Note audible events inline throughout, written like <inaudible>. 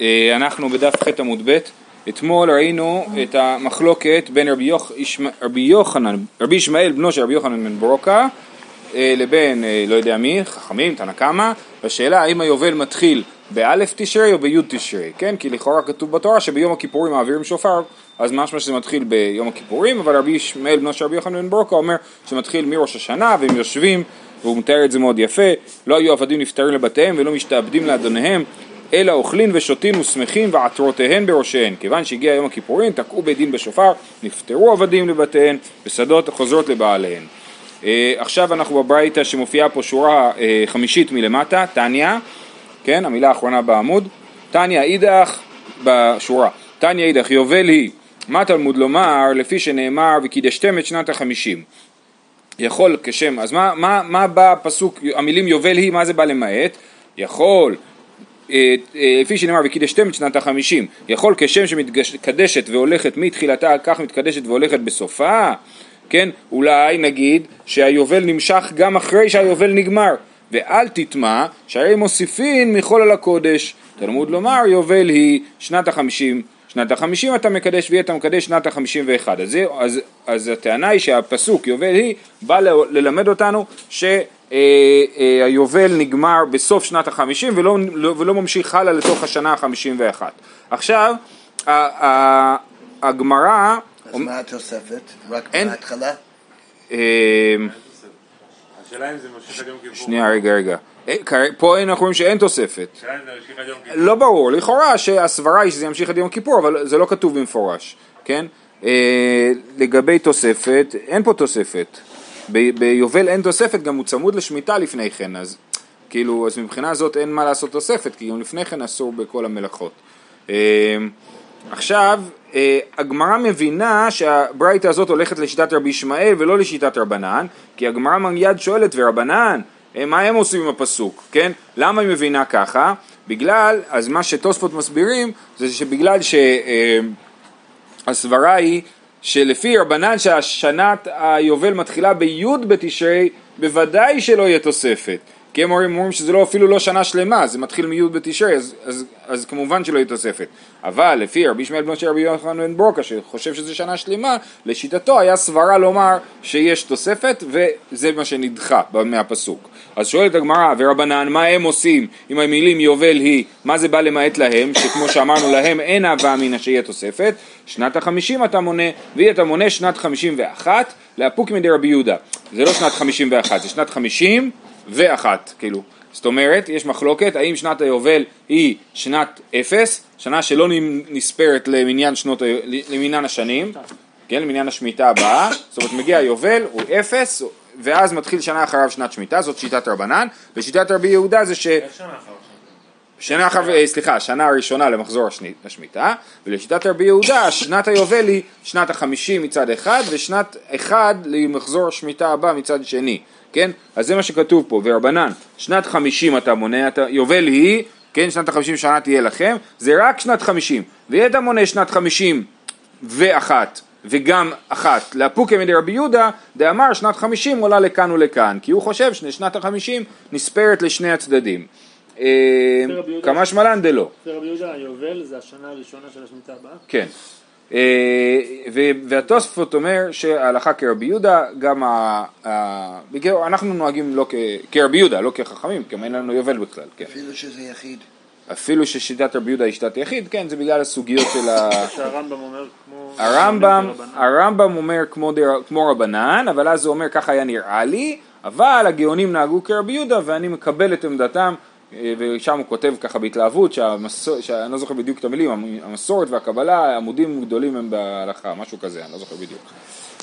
אה, אנחנו בדף ח עמוד ב', אתמול ראינו את המחלוקת בין רבי, יוח, רבי יוחנן, רבי ישמעאל בנו של רבי יוחנן בן ברוקה אה, לבין אה, לא יודע מי, חכמים, תנא קמא, בשאלה האם היובל מתחיל באלף תשרי או ביוד תשרי, כן? כי לכאורה כתוב בתורה שביום הכיפורים מעבירים שופר, אז משמע שזה מתחיל ביום הכיפורים, אבל רבי ישמעאל בנו של רבי יוחנן בן ברוקה אומר שזה מתחיל מראש השנה והם יושבים והוא מתאר את זה מאוד יפה, לא היו עבדים נפטרים לבתיהם ולא משתעבדים לאדוניהם אלא אוכלים ושותים ושמחים ועטרותיהן בראשיהן. כיוון שהגיע יום הכיפורים, תקעו בית דין בשופר, נפטרו עבדים לבתיהן, ושדות חוזרות לבעליהן. Uh, עכשיו אנחנו בברייתא שמופיעה פה שורה uh, חמישית מלמטה, תניא, כן, המילה האחרונה בעמוד, תניא אידך בשורה, תניא אידך יובל היא, מה תלמוד לומר לפי שנאמר וקידשתם את שנת החמישים. יכול כשם, אז מה, מה, מה בא הפסוק, המילים יובל היא, מה זה בא למעט? יכול אה, אה, לפי שנאמר וקידשתם את שנת החמישים, יכול כשם שמתקדשת והולכת מתחילתה כך מתקדשת והולכת בסופה, כן, אולי נגיד שהיובל נמשך גם אחרי שהיובל נגמר, ואל תטמע שהרי מוסיפין מחול על הקודש, תלמוד לומר יובל היא שנת החמישים שנת החמישים אתה מקדש והיא אתה מקדש שנת החמישים ואחד. אז, אז, אז הטענה היא שהפסוק יובל היא בא ללמד אותנו שהיובל נגמר בסוף שנת החמישים ולא, ולא ממשיך הלאה לתוך השנה החמישים ואחת. עכשיו הגמרא... אז מה התוספת? רק אין... בהתחלה? אה, השאלה אם זה ממשיך עד יום כיפור. שנייה רגע רגע. אה, פה אנחנו רואים שאין תוספת. לא ברור, לכאורה שהסברה היא שזה ימשיך עד יום כיפור, אבל זה לא כתוב במפורש, כן? אה, לגבי תוספת, אין פה תוספת. ב- ביובל אין תוספת, גם הוא צמוד לשמיטה לפני כן, אז כאילו, אז מבחינה זאת אין מה לעשות תוספת, כי גם לפני כן אסור בכל המלאכות. אה, עכשיו, אה, הגמרא מבינה שהברייתא הזאת הולכת לשיטת רבי ישמעאל ולא לשיטת רבנן, כי הגמרא מיד שואלת, ורבנן, אה, מה הם עושים עם הפסוק, כן? למה היא מבינה ככה? בגלל, אז מה שתוספות מסבירים, זה שבגלל שהסברה היא שלפי רבנן שהשנת היובל מתחילה בי' בתשרי, בוודאי שלא יהיה תוספת. כי הם אומרים, שזה לא, אפילו לא שנה שלמה, זה מתחיל מי' בתשרי, אז, אז, אז כמובן שלא יהיה תוספת. אבל לפי רבי ישמעאל בנו של רבי יוחנן בן ברוקה, שחושב שזה שנה שלמה, לשיטתו היה סברה לומר שיש תוספת, וזה מה שנדחה מהפסוק. אז שואלת הגמרא, ורבנן, מה הם עושים עם המילים יובל היא, מה זה בא למעט להם, שכמו שאמרנו להם, אין הווה אמינא שיהיה תוספת, שנת החמישים אתה מונה, והיא אתה מונה שנת חמישים ואחת, לאפוק מדי רבי יהודה. זה לא שנת חמישים ואחת, זה שנת חמישים ואחת, כאילו. זאת אומרת, יש מחלוקת האם שנת היובל היא שנת אפס, שנה שלא נספרת למניין, שנות, למניין השנים, כן, למניין השמיטה הבאה, זאת אומרת מגיע היובל, הוא אפס, ואז מתחיל שנה אחריו שנת שמיטה, זאת שיטת רבנן, ושיטת רבי יהודה זה ש... שנה אחר שנה אחר, אה, סליחה, השנה הראשונה למחזור השמיטה, ולשיטת רבי יהודה, שנת היובל היא שנת החמישים מצד אחד, ושנת אחד למחזור השמיטה הבא מצד שני, כן? אז זה מה שכתוב פה, ורבנן, שנת חמישים אתה מונה, אתה, יובל היא, כן, שנת החמישים שנה תהיה לכם, זה רק שנת חמישים, ואתה מונה שנת חמישים ואחת. וגם אחת, לאפוקי מדי רבי יהודה, דאמר שנת חמישים עולה לכאן ולכאן, כי הוא חושב ששנת החמישים נספרת לשני הצדדים. אה, כמה שמלן דלא. רבי יהודה היובל, זה השנה הראשונה של השמיטה הבאה. כן. אה, והתוספות אומר שההלכה כרבי יהודה, גם ה... אנחנו נוהגים לא כ... כרבי יהודה, לא כחכמים, כי אין לנו יובל בכלל, כן. אפילו שזה יחיד. אפילו ששיטת רבי יהודה היא שיטת יחיד, כן, זה בגלל הסוגיות של ה... <coughs> שהרמב"ם אומר כמו... הרמב"ם. הרמב"ם אומר כמו, דר, כמו רבנן, אבל אז הוא אומר ככה היה נראה לי, אבל הגאונים נהגו כרבי יהודה ואני מקבל את עמדתם, ושם הוא כותב ככה בהתלהבות, שהמסור, שאני לא זוכר בדיוק את המילים, המסורת והקבלה, עמודים גדולים הם בהלכה, משהו כזה, אני לא זוכר בדיוק.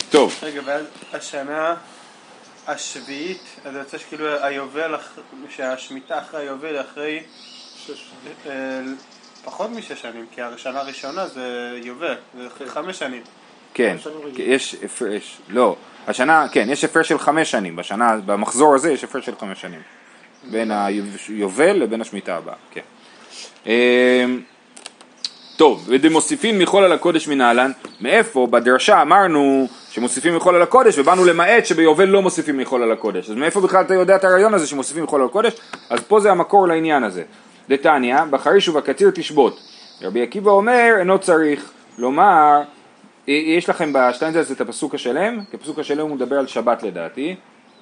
טוב, רגע, ואז השנה השביעית, אז זה יוצא שכאילו היובל, שהשמיטה אחרי היובל אחרי אה, פחות משש שנים, כי השנה הראשונה זה יובל, זה אחרי חמש שנים. כן, כן. יש הפרש, לא, השנה, כן, יש הפרש של חמש שנים, בשנה, במחזור הזה יש הפרש של חמש שנים, בין היובל לבין השמיטה הבאה, כן. אמ, טוב, ודמוסיפין מחול על הקודש מנהלן, מאיפה? בדרשה אמרנו שמוסיפים מחול על הקודש ובאנו למעט שביובל לא מוסיפים מחול על הקודש, אז מאיפה בכלל אתה יודע את הרעיון הזה שמוסיפים מחול על הקודש? אז פה זה המקור לעניין הזה. דתניא, בחריש ובקציר תשבות. רבי עקיבא אומר, אינו צריך. לומר, אה, יש לכם בשטיינזלס את הפסוק השלם? כי הפסוק השלם הוא מדבר על שבת לדעתי.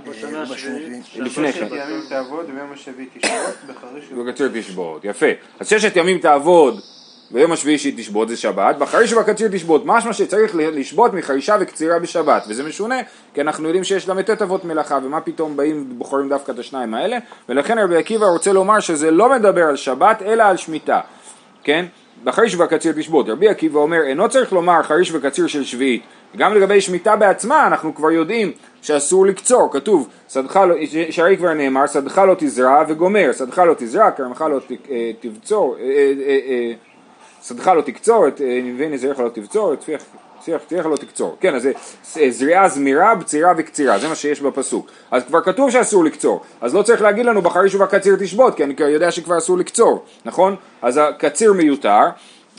בשנה השביעית. לפני ששת כן. ימים תעבוד וביום השביעי תשבות בחריש ובקציר תשבות, יפה. אז ששת ימים תעבוד ויום השביעי שהיא תשבות זה שבת, בחריש ובקציר תשבות, משמע שצריך לשבות מחרישה וקצירה בשבת, וזה משונה, כי אנחנו יודעים שיש ל"ט אבות מלאכה, ומה פתאום באים ובוחרים דווקא את השניים האלה, ולכן רבי עקיבא רוצה לומר שזה לא מדבר על שבת, אלא על שמיטה, כן? בחריש ובקציר תשבות, רבי עקיבא אומר, אינו צריך לומר חריש וקציר של שביעית, גם לגבי שמיטה בעצמה אנחנו כבר יודעים שאסור לקצור, כתוב, שדך לא, שהרי כבר נאמר, שדך לא תזרע וגומר, שדך לא תזרע, כרמך לא ת- אה, תבצור, אה, אה, אה, שדך לא תקצור, את נזירך לא תבצור, שיח תירך לא תקצור. כן, אז זה זריעה זמירה, בצירה וקצירה, זה מה שיש בפסוק. אז כבר כתוב שאסור לקצור, אז לא צריך להגיד לנו בחריש ובקציר תשבות, כי אני יודע שכבר אסור לקצור, נכון? אז הקציר מיותר,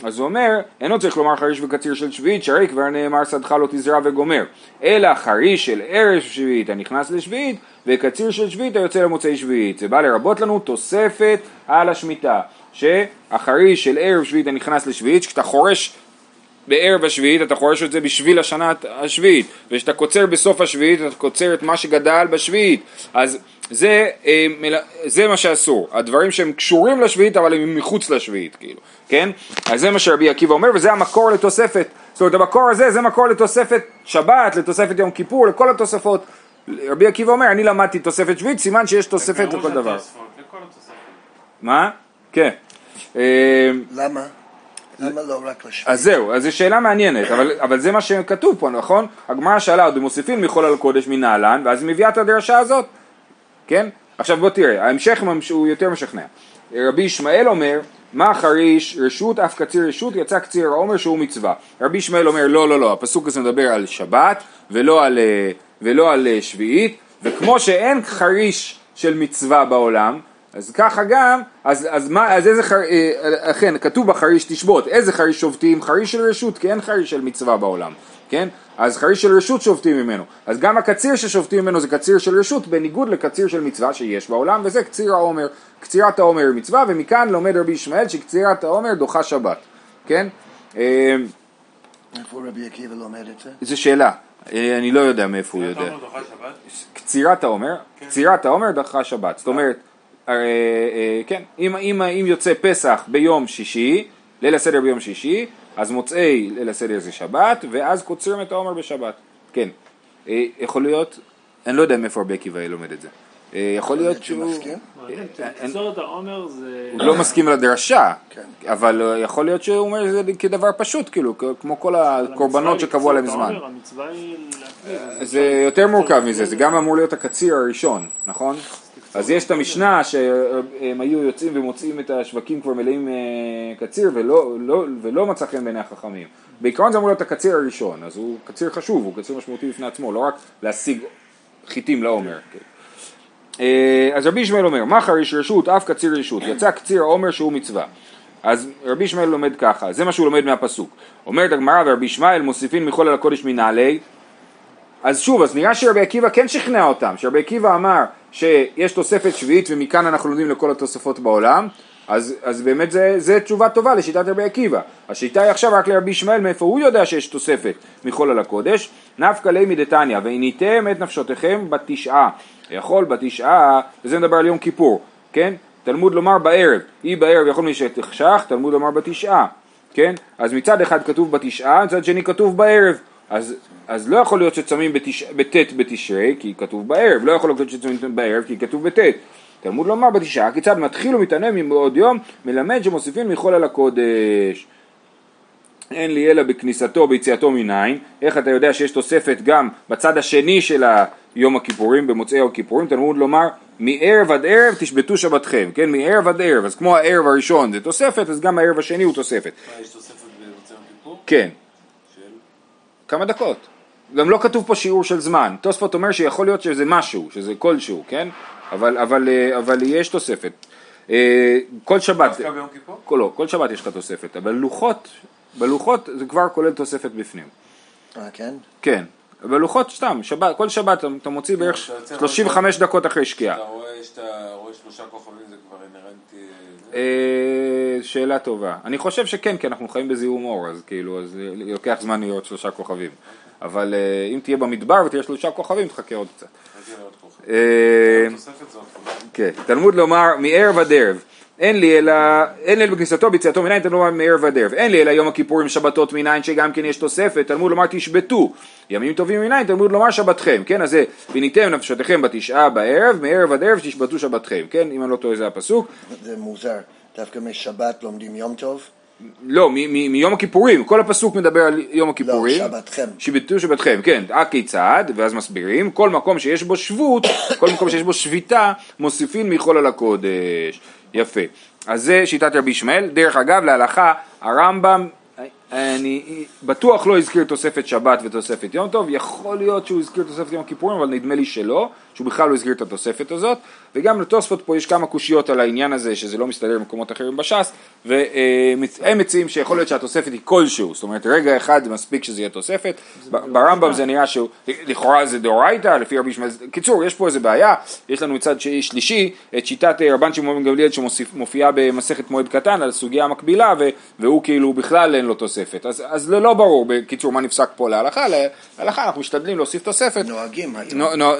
אז הוא אומר, אינו צריך לומר חריש וקציר של שביעית, שהרי כבר נאמר שדך לא תזרע וגומר, אלא חריש של ערב שביעית הנכנס לשביעית, וקציר של שביעית היוצא למוצאי שביעית. זה בא לרבות לנו תוספת על השמיטה, שהחריש של ערב שביעית הנכנס לשביעית, כשאתה חורש בערב השביעית אתה חורש את זה בשביל השנה השביעית. וכשאתה קוצר בסוף השביעית אתה קוצר את מה שגדל בשביעית. אז זה, אה, זה מה שאסור. הדברים שהם קשורים לשביעית אבל הם מחוץ לשביעית כאילו כן? אז זה מה שרבי עקיבא אומר וזה המקור לתוספת. זאת אומרת המקור הזה זה מקור לתוספת שבת לתוספת יום כיפור לכל התוספות. רבי עקיבא אומר אני למדתי תוספת שביעית סימן שיש תוספת לכל דבר. מה? כן. אה, למה? למה לא רק לשביעית? אז זהו, אז זו שאלה מעניינת, אבל, אבל זה מה שכתוב פה, נכון? הגמרא שאלה עוד מוסיפין מחול על קודש מנהלן, ואז היא מביאה את הדרשה הזאת, כן? עכשיו בוא תראה, ההמשך הוא יותר משכנע. רבי ישמעאל אומר, מה חריש רשות אף קציר רשות יצא קציר העומר שהוא מצווה. רבי ישמעאל אומר לא לא לא, הפסוק הזה מדבר על שבת ולא על, אה, ולא על אה, שביעית, וכמו שאין חריש של מצווה בעולם, אז ככה גם, אז, אז מה, אז איזה חריש, אכן, כתוב בחריש תשבות, איזה חריש שובתים? חריש של רשות, כי אין חריש של מצווה בעולם, כן? אז חריש של רשות שובתים ממנו. אז גם הקציר ששובתים ממנו זה קציר של רשות, בניגוד לקציר של מצווה שיש בעולם, וזה קציר העומר. קצירת העומר היא מצווה, ומכאן לומד רבי ישמעאל שקצירת העומר דוחה שבת, כן? אה, איפה רבי עקיבא לומד את זה? זו שאלה, אה, אני לא יודע מאיפה הוא יודע. קצירת העומר, קצירת העומר דחה שבת, זאת אומרת, הרי, אה, כן, אם, אם, אם יוצא פסח ביום שישי, ליל הסדר ביום שישי, אז מוצאי ליל הסדר זה שבת, ואז קוצרים את העומר בשבת, כן. אה, יכול להיות, אני לא יודע מאיפה רבי עקיבא לומד את זה. אה, יכול להיות שהוא... תקצור את העומר זה... הוא לא מסכים לדרשה, כן. אבל יכול להיות שהוא אומר את זה כדבר פשוט, כאילו, כמו כל הקורבנות שקבעו עליהם זמן. זה יותר מורכב מזה, זה גם אמור להיות הקציר הראשון, נכון? אז יש את המשנה שהם היו יוצאים ומוצאים את השווקים כבר מלאים אה, קציר ולא, לא, ולא מצא חן בעיני החכמים. בעיקרון זה אמור להיות הקציר הראשון, אז הוא קציר חשוב, הוא קציר משמעותי בפני עצמו, לא רק להשיג חיטים לעומר. כן. אה, אז רבי ישמעאל אומר, מה חריש רשות אף קציר רשות, יצא קציר העומר שהוא מצווה. אז רבי ישמעאל לומד ככה, זה מה שהוא לומד מהפסוק. אומרת הגמרא ורבי ישמעאל מוסיפין מחול על הקודש מנעלי, אז שוב, אז נראה שרבי עקיבא כן שכנע אותם, שרבי עקיבא אמר שיש תוספת שביעית ומכאן אנחנו לומדים לכל התוספות בעולם, אז, אז באמת זה, זה תשובה טובה לשיטת רבי עקיבא. השיטה היא עכשיו רק לרבי ישמעאל מאיפה הוא יודע שיש תוספת מחול על הקודש, נפקא ליה מדתניא, והניתם את נפשותיכם בתשעה, יכול בתשעה, וזה מדבר על יום כיפור, כן? תלמוד לומר בערב, אי בערב יכול מי שתחשך, תלמוד לומר בתשעה, כן? אז מצד אחד כתוב בתשעה, מצד שני כתוב בערב. אז, אז לא יכול להיות שצמים בתש... בט' בתשרי, כי כתוב בערב, לא יכול להיות שצמים בערב, כי כתוב בט'. תלמוד לומר בתשעה, כיצד מתחיל ומתענה מבעוד יום, מלמד שמוסיפים מחול על הקודש. אין לי אלא בכניסתו, ביציאתו מניין, איך אתה יודע שיש תוספת גם בצד השני של יום הכיפורים, במוצאי יום הכיפורים, תלמוד לומר מערב עד ערב תשבתו שבתכם, כן, מערב עד ערב, אז כמו הערב הראשון זה תוספת, אז גם הערב השני הוא תוספת. מה, יש תוספת במוצאי יום כיפור? כן? כמה דקות. גם לא כתוב פה שיעור של זמן. תוספות אומר שיכול להיות שזה משהו, שזה כלשהו, כן? אבל, אבל, אה, אבל יש תוספת. אה, כל שבת, דווקא ביום כיפור? כל, לא, כל שבת יש לך תוספת, אבל לוחות, בלוחות זה כבר כולל תוספת בפנים. אה, כן? כן, בלוחות סתם, שבת, כל שבת אתה- מוציא בערך אתה יוצא 35 דקות אחרי שקיעה. אתה רואה שאתה רואה שלושה כוכבים זה כבר אינהרנטי... אה, שאלה טובה. אני חושב שכן, כי אנחנו חיים בזיהום אור, אז כאילו, אז לוקח זמן להיות שלושה כוכבים. אבל אה, אם תהיה במדבר ותהיה שלושה כוכבים, תחכה עוד קצת. אה. כן, תלמוד לומר מערב עד ערב. אין לי אלא, אין לי אלא בכניסתו ביציאתו מניין, תלמוד לומר מערב עד ערב. אין לי אלא יום הכיפורים שבתות מניין שגם כן יש תוספת, תלמוד לומר תשבתו. ימים טובים מניין, תלמוד לומר שבתכם. כן, אז זה, וניתם נפשותיכם בתשעה בערב, מערב עד ערב תשבתו שבתכם. כן, אם אני לא טועה זה הפסוק. זה מוזר. דווקא משבת לומדים יום טוב? לא, מיום הכיפורים, כל הפסוק מדבר על יום לא, הכיפורים. שבתכם. שביתו שבתכם, כן, הכיצד, ואז מסבירים, כל מקום שיש בו שבות, כל מקום שיש בו שביתה, מוסיפים מחול על הקודש. יפה. אז זה שיטת רבי ישמעאל. דרך אגב, להלכה, הרמב"ם, אני בטוח לא הזכיר תוספת שבת ותוספת יום טוב, יכול להיות שהוא הזכיר תוספת יום הכיפורים, אבל נדמה לי שלא, שהוא בכלל לא הזכיר את התוספת הזאת, וגם לתוספות פה יש כמה קושיות על העניין הזה, שזה לא מסתדר במקומות אחרים בש"ס, והם מציעים שיכול להיות שהתוספת היא כלשהו, זאת אומרת רגע אחד מספיק שזה יהיה תוספת, ב- ברמב"ם זה נראה שהוא, לכאורה זה דאורייתא, לפי רבי ישמעאל, קיצור יש פה איזה בעיה, יש לנו מצד שלישי את שיטת אה, רבן שמעון בן גמליאל שמופיעה במסכת מועד קטן על הסוגיה המקבילה, והוא כאילו בכלל אין לו תוספת, אז, אז זה לא ברור בקיצור מה נפסק פה להלכה, להלכה אנחנו משתדלים להוסיף תוספת, נוהגים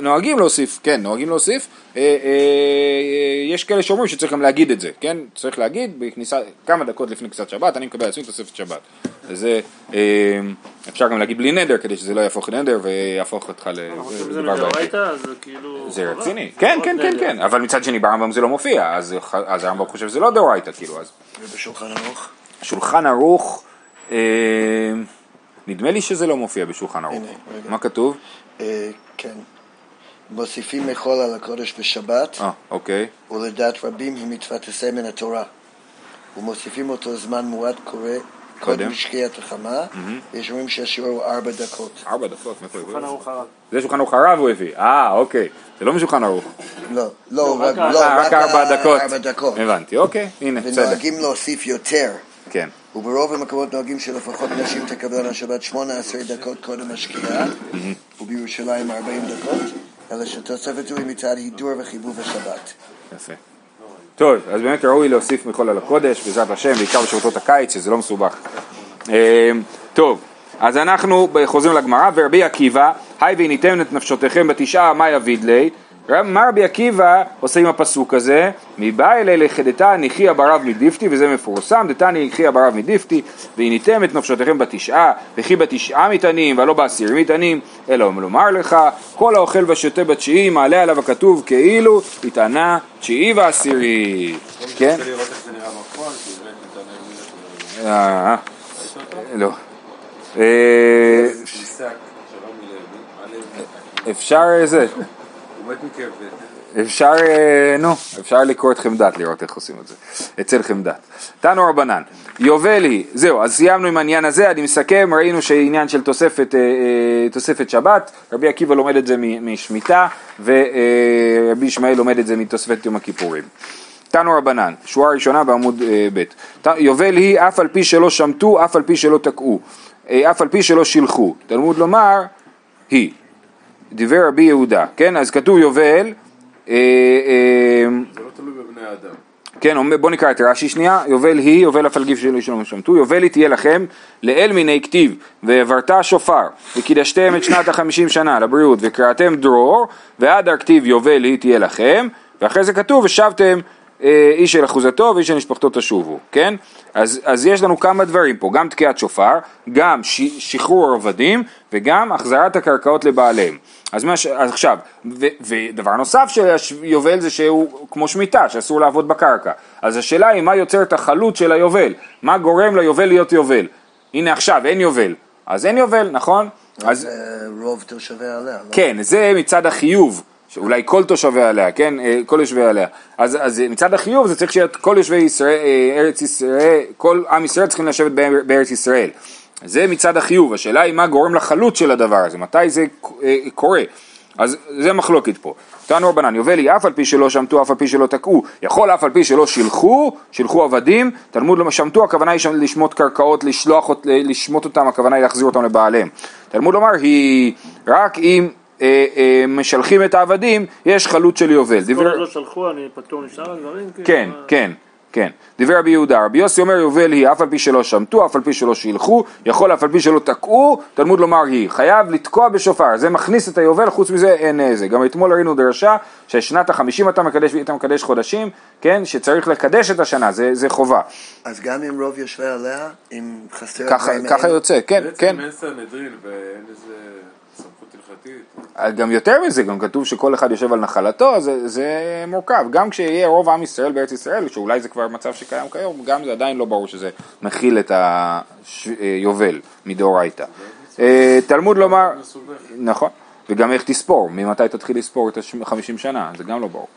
נוהגים להוסיף, כן, נוהגים להוסיף. אה, אה, אה, יש כאלה שאומרים שצריך גם להגיד את זה, כן? צריך להגיד בכניסה, כמה דקות לפני כניסת שבת, אני מקבל על עצמי תוספת שבת. וזה, אה, אפשר גם להגיד בלי נדר, כדי שזה לא יהפוך לנדר ויהפוך אותך ל... מדאורייתא, אז זה כאילו... זה חובה. רציני, כן, כן, כן, כן, אבל מצד שני ברמב"ם זה לא מופיע, אז אז הרמב"ם חושב שזה לא דאורייתא, כאילו, אז ובשולחן ערוך? שולחן ערוך, נדמה לי שזה לא מופיע בשולחן ערוך. מה כתוב? כן. מוסיפים מחול על הקודש בשבת, אה, אוקיי. ולדעת רבים היא מצוות עשה מן התורה. ומוסיפים אותו זמן מועט קורא קודם. שקיעת החמה, יש אומרים שהשיעור הוא ארבע דקות. ארבע דקות, מאיפה הביא? שולחן ערוך הרב. זה שולחן ערוך הרב הוא הביא, אה אוקיי, זה לא משולחן ערוך, לא, לא, רק לא, אה, רק ארבע דקות, ארבע דקות. הבנתי, אוקיי, הנה, בסדר, ונוהגים להוסיף יותר. כן, וברוב המקומות נוהגים שלפחות נשים תקבלנה שבת 18 דקות קודם השקיעה, ובירושלים 40 דקות, אלא שתוספת היא מצד הידור וחיבוב השבת. יפה. טוב, אז באמת ראוי להוסיף מכל על הקודש, בעזרת השם, בעיקר בשבתות הקיץ, שזה לא מסובך. אה, טוב, אז אנחנו חוזרים לגמרא, ורבי עקיבא, היי והניתם את נפשותיכם בתשעה, מה יביד לי? מה רבי עקיבא עושה עם הפסוק הזה? מבא אלי לכדתא ניחיה ברב מדיפתי, וזה מפורסם, דתני ניחיה ברב מדיפתי, והניתם את נפשותיכם בתשעה, וכי בתשעה מטענים, ולא בעשירים מטענים, אלא לומר לך, כל האוכל והשותה בתשיעי, מעלה עליו הכתוב כאילו, התענה תשיעי ועשירי. כן? אה, לא. אה? אפשר אה, זה, אפשר, אה, נו, אפשר לקרוא את חמדת, לראות איך עושים את זה, אצל חמדת. תנו רבנן, יובל היא, זהו, אז סיימנו עם העניין הזה, אני מסכם, ראינו שעניין של תוספת, אה, אה, תוספת שבת, רבי עקיבא לומד את זה משמיטה, ורבי ישמעאל לומד את זה מתוספת יום הכיפורים. תנו רבנן, שורה ראשונה בעמוד ב', יובל היא אף על פי שלא שמטו, אף על פי שלא תקעו, אף על פי שלא שילחו, תלמוד לומר, היא. דיבר רבי יהודה, כן? אז כתוב יובל, אה, אה, זה לא תלוי בבני האדם. כן, בוא נקרא את רש"י שנייה, יובל היא, יובל אף על גיף שלא ישלום ושמטו, יובל היא תהיה לכם לאל מיני כתיב, והעברת שופר, וקידשתם את שנת החמישים שנה לבריאות, וקראתם דרור, ועד הכתיב יובל היא תהיה לכם, ואחרי זה כתוב, ושבתם איש אל אחוזתו ואיש אל משפחתו תשובו, כן? אז, אז יש לנו כמה דברים פה, גם תקיעת שופר, גם ש, שחרור עבדים, וגם החזרת הקרקעות לבעליהם. אז, מה ש... אז עכשיו, ו... ודבר נוסף של יובל זה שהוא כמו שמיטה, שאסור לעבוד בקרקע. אז השאלה היא מה יוצר את החלות של היובל, מה גורם ליובל להיות יובל. הנה עכשיו, אין יובל. אז אין יובל, נכון? אז אה, רוב תושבי עליה. לא? כן, זה מצד החיוב, שאולי כל תושבי עליה, כן, אה, כל יושבי עליה. אז, אז מצד החיוב זה צריך להיות כל יושבי ישראל, אה, ארץ ישראל, כל עם ישראל צריכים לשבת באר- בארץ ישראל. זה מצד החיוב, השאלה היא מה גורם לחלות של הדבר הזה, מתי זה אה, קורה. אז זה מחלוקת פה. תנו רבנן, יובל היא אף על פי שלא שמטו, אף על פי שלא תקעו, יכול אף על פי שלא שילחו, שילחו עבדים, תלמוד למה שמטו, הכוונה היא לשמוט קרקעות, לשלוח, לשמוט אותם, הכוונה היא להחזיר אותם לבעליהם. תלמוד לומר, היא רק אם אה, אה, משלחים את העבדים, יש חלות של יובל. כל דברי- עוד לא שלחו, אני פטור משאר הדברים? כאילו, כן, כן, כן, דיבר רבי יהודה, רבי יוסי אומר יובל היא אף על פי שלא שמטו, אף על פי שלא שילחו, יכול אף על פי שלא תקעו, תלמוד לומר היא, חייב לתקוע בשופר, זה מכניס את היובל, חוץ מזה אין איזה. גם אתמול ראינו דרשה ששנת החמישים אתה מקדש ואתה מקדש חודשים, כן, שצריך לקדש את השנה, זה, זה חובה. אז גם אם רוב יושבי עליה, אם חסר ככה, ככה יוצא, כן, כן. בעצם אין סנהדרין ואין איזה סמכות הלכתית. גם יותר מזה, גם כתוב שכל אחד יושב על נחלתו, זה, זה מורכב. גם כשיהיה רוב עם ישראל בארץ ישראל, שאולי זה כבר מצב שקיים כיום, גם זה עדיין לא ברור שזה מכיל את היובל מדאורייתא. אה, תלמוד לומר, נכון, וגם איך תספור, ממתי תתחיל לספור את ה-50 שנה, זה גם לא ברור.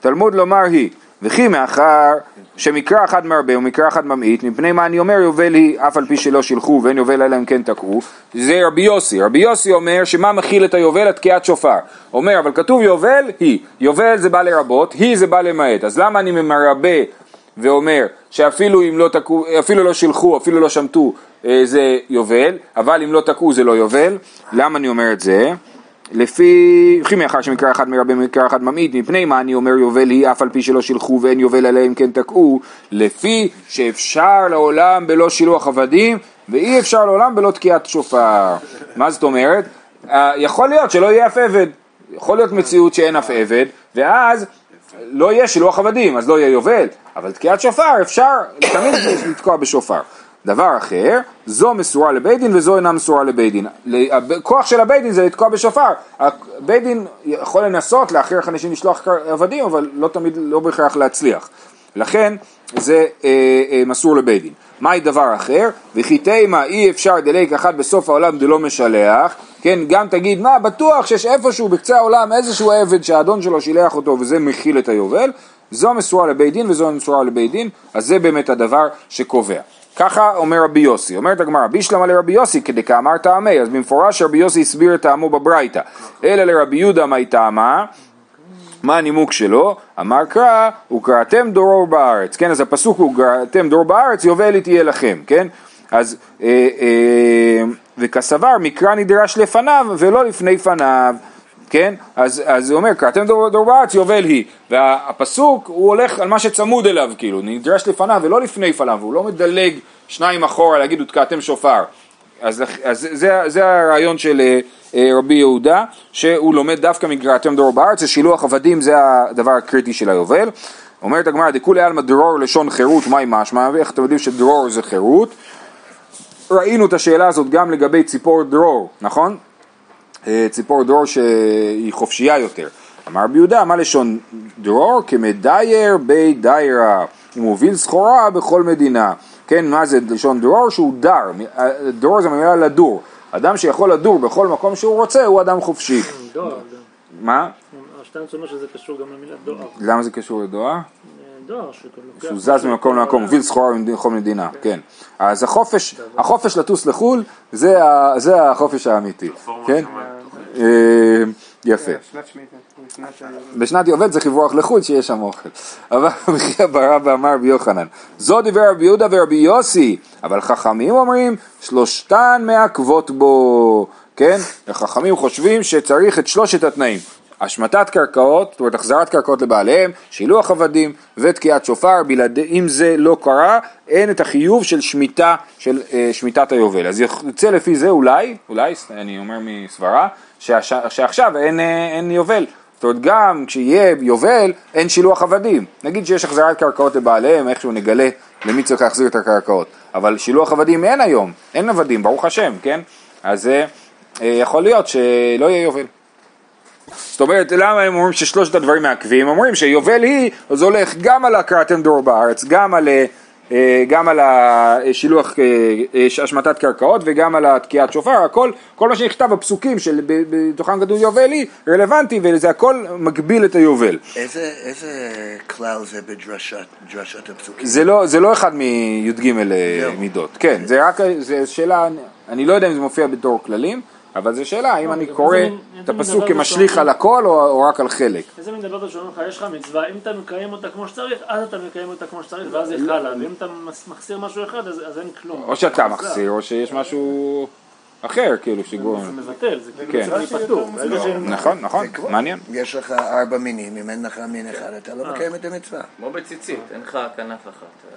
תלמוד לומר היא, וכי מאחר שמקרא אחד מרבה ומקרא אחד ממעיט, מפני מה אני אומר יובל היא אף על פי שלא שילחו ואין יובל אלא אם כן תקעו, זה רבי יוסי, רבי יוסי אומר שמה מכיל את היובל? התקיעת שופר. אומר אבל כתוב יובל היא, יובל זה בא לרבות, היא זה בא למעט, אז למה אני מרבה ואומר שאפילו אם לא תקעו, אפילו לא שילחו, אפילו לא שמטו אה, זה יובל, אבל אם לא תקעו זה לא יובל, למה אני אומר את זה? לפי, וכי מאחר שמקרא אחד מרבה מקרא אחד ממעיט, מפני מה אני אומר יובל היא אף על פי שלא שילחו ואין יובל אלא אם כן תקעו, לפי שאפשר לעולם בלא שילוח עבדים ואי אפשר לעולם בלא תקיעת שופר. מה זאת אומרת? אה, יכול להיות שלא יהיה אף עבד, יכול להיות מציאות שאין אף עבד, ואז לא יהיה שילוח עבדים, אז לא יהיה יובל, אבל תקיעת שופר אפשר תמיד לתקוע בשופר. דבר אחר, זו מסורה לבית דין וזו אינה מסורה לבית דין. הכוח של הבית דין זה לתקוע בשופר. הבית דין יכול לנסות להכריח אנשים לשלוח עבדים, אבל לא תמיד, לא בהכרח להצליח. לכן זה אה, אה, מסור לבית דין. מהי דבר אחר? וכי תימה אי אפשר דלק אחת בסוף העולם דלא משלח, כן, גם תגיד מה בטוח שיש איפשהו בקצה העולם איזשהו עבד שהאדון שלו שילח אותו וזה מכיל את היובל, זו מסורה לבית דין וזו מסורה לבית דין, אז זה באמת הדבר שקובע. ככה אומר רבי יוסי, אומרת הגמרא, בישלמה לרבי יוסי כדי כאמר טעמי, אז במפורש רבי יוסי הסביר את טעמו בברייתא, אלא לרבי יהודה מהי טעמה, מה הנימוק שלו? אמר קרא, וקראתם דורו בארץ, כן, אז הפסוק הוא קראתם דורו בארץ, יובל היא תהיה לכם, כן? אז אה, אה, וכסבר מקרא נדרש לפניו ולא לפני פניו, כן? אז, אז הוא אומר, קראתם דור, דור בארץ יובל היא, והפסוק הוא הולך על מה שצמוד אליו, כאילו, נדרש לפניו ולא לפני פניו, הוא לא מדלג שניים אחורה להגיד ותקעתם שופר. אז, אז זה, זה הרעיון של אה, רבי יהודה, שהוא לומד דווקא מקראתם דור בארץ, ששילוח עבדים זה הדבר הקריטי של היובל. אומרת הגמרא, דכולי עלמא דרור לשון חירות, מהי משמע, ואיך אתם יודעים שדרור זה חירות? ראינו את השאלה הזאת גם לגבי ציפור דרור, נכון? אה, ציפור דרור שהיא חופשייה יותר. אמר רבי יהודה, מה לשון דרור? כמדייר בי דיירה, הוא מוביל סחורה בכל מדינה. כן, מה זה לשון דרור? שהוא דר, דרור זה מילה לדור. אדם שיכול לדור בכל מקום שהוא רוצה הוא אדם חופשי. דואר. מה? השטיינץ אומר שזה קשור גם למילה דואר. למה זה קשור לדואר? דואר שלוקח... שהוא זז ממקום למקום, מוביל סחורה בכל מדינה, כן. אז החופש, החופש לטוס לחו"ל זה החופש האמיתי, כן? אה, יפה. שנת שמיטה. שנת ה- בשנת יובל צריך לברוח לחו"ל שיש שם אוכל. אבל וכי ברא ואמר רבי יוחנן, זו דיבר רבי יהודה ורבי יוסי, אבל חכמים אומרים שלושתן מעכבות בו, כן? החכמים חושבים שצריך את שלושת התנאים. השמטת קרקעות, זאת אומרת החזרת קרקעות לבעליהם, שילוח עבדים ותקיעת שופר, בלעדי, אם זה לא קרה, אין את החיוב של שמיטה, של אה, שמיטת היובל. אז יוצא לפי זה אולי, אולי, אני אומר מסברה, שהש, שעכשיו אין, אה, אין יובל. זאת אומרת גם כשיהיה יובל אין שילוח עבדים. נגיד שיש החזרת קרקעות לבעליהם, איכשהו נגלה למי צריך להחזיר את הקרקעות. אבל שילוח עבדים אין היום, אין עבדים, ברוך השם, כן? אז אה, אה, יכול להיות שלא יהיה יובל. זאת אומרת, למה הם אומרים ששלושת הדברים מעכבים? אומרים שיובל היא, אז הולך גם על הקראתם דור בארץ, גם על, אה, גם על השילוח, אה, אה, השמטת קרקעות וגם על התקיעת שופר, הכל, כל מה שנכתב בפסוקים שבתוכם כתוב יובל היא רלוונטי וזה הכל מגביל את היובל. איזה, איזה כלל זה בדרשת דרשת הפסוקים? זה לא, זה לא אחד מי"ג אה. מידות, כן, זה רק, זה שאלה, אני לא יודע אם זה מופיע בתור כללים, אבל זו שאלה, האם אני אבל קורא את הפסוק דבר כמשליך. על הכל או, רק על חלק. איזה מין דבר שאומרים לך, יש לך מצווה, אם אתה מקיים אותה כמו שצריך, אז אתה מקיים אותה כמו שצריך, ואז היא חלה, ואם אתה מחסיר משהו אחד, אז אין כלום. או שאתה מחסיר, או שיש משהו... אחר, כאילו, שגורם. זה מבטל, זה כאילו כן. צריך להיות פטור. נכון, נכון, מעניין. יש לך ארבע מינים, אם אין לך מין אחד, אתה לא מקיים את המצווה. כמו בציצית, אין לך כנף אחת.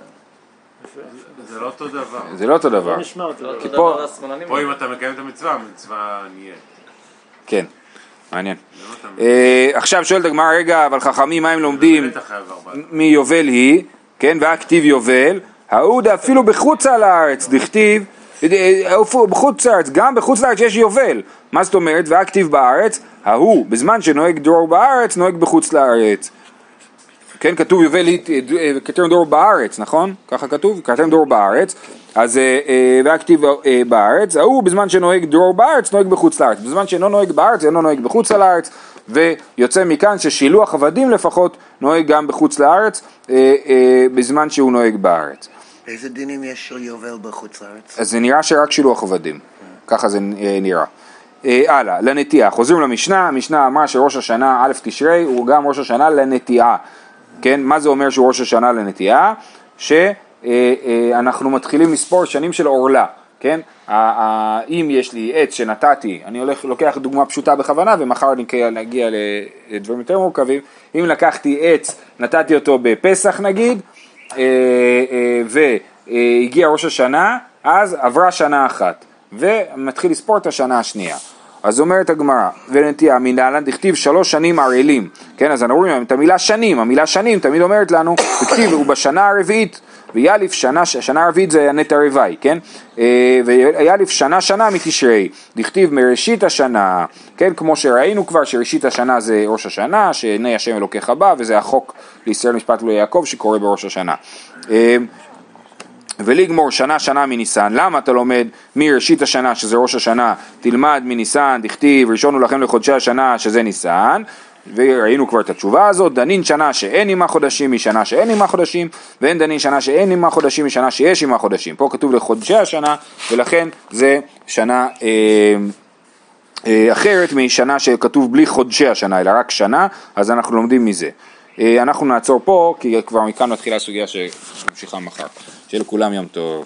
זה לא אותו דבר. זה לא אותו דבר. לא. לא כי דבר פה-. פה אם אתה מקיים את המצווה, המצווה נהיה. כן, מעניין. לא אה, עכשיו שואלת הגמרא, רגע, אבל חכמים, מה הם לומדים. מיובל היא, כן, והכתיב יובל, ההוא אפילו בחוץ לארץ, דכתיב, אה, בחוץ לארץ, גם בחוץ לארץ יש יובל, מה זאת אומרת, והכתיב בארץ, ההוא בזמן שנוהג דרור בארץ, נוהג בחוץ לארץ. כן, כתוב יובל כתב דור בארץ, נכון? ככה כתוב, כתב דור בארץ, אז אה, אה, והכתיב אה, בארץ, ההוא בזמן שנוהג דור בארץ, נוהג בחוץ לארץ, בזמן שאינו נוהג בארץ, אינו נוהג בחוץ לארץ, ויוצא מכאן ששילוח עבדים לפחות נוהג גם בחוץ לארץ, בזמן שהוא נוהג בארץ. איזה דינים יש של יובל בחוץ לארץ? אז זה נראה שרק שילוח עבדים, ככה זה אה, נראה. אה, הלאה, לנטיעה, חוזרים למשנה, המשנה אמרה שראש השנה א' תשרי הוא גם ראש השנה לנטיעה, כן, מה זה אומר שהוא ראש השנה לנטיעה? שאנחנו מתחילים לספור שנים של עורלה, כן, אם יש לי עץ שנתתי, אני הולך, לוקח דוגמה פשוטה בכוונה ומחר נגיע, נגיע לדברים יותר מורכבים, אם לקחתי עץ, נתתי אותו בפסח נגיד, אה, אה, והגיע ראש השנה, אז עברה שנה אחת, ומתחיל לספור את השנה השנייה. אז אומרת הגמרא, ונטייה מנהלן דכתיב שלוש שנים ערלים, כן, אז אנחנו רואים את המילה שנים, המילה שנים תמיד אומרת לנו, דכתיב הוא בשנה הרביעית, ויאליף שנה, שנה הרביעית זה הנטע רווי, כן, אה, ויאליף שנה שנה מתשרי, דכתיב מראשית השנה, כן, כמו שראינו כבר שראשית השנה זה ראש השנה, שעיני השם אלוקיך בא, וזה החוק לישראל משפט וליעקב שקורה בראש השנה. ולגמור שנה שנה מניסן, למה אתה לומד מראשית השנה שזה ראש השנה, תלמד מניסן, דכתיב, ראשון הוא לכם לחודשי השנה שזה ניסן, וראינו כבר את התשובה הזאת, דנין שנה שאין עימה חודשים משנה שאין עימה חודשים, ואין דנין שנה שאין עימה חודשים משנה שיש עימה חודשים. פה כתוב לחודשי השנה, ולכן זה שנה אה, אה, אחרת משנה שכתוב בלי חודשי השנה, אלא רק שנה, אז אנחנו לומדים מזה. אה, אנחנו נעצור פה, כי כבר מכאן מתחילה הסוגיה שממשיכה מחר. שיהיה לכולם יום טוב.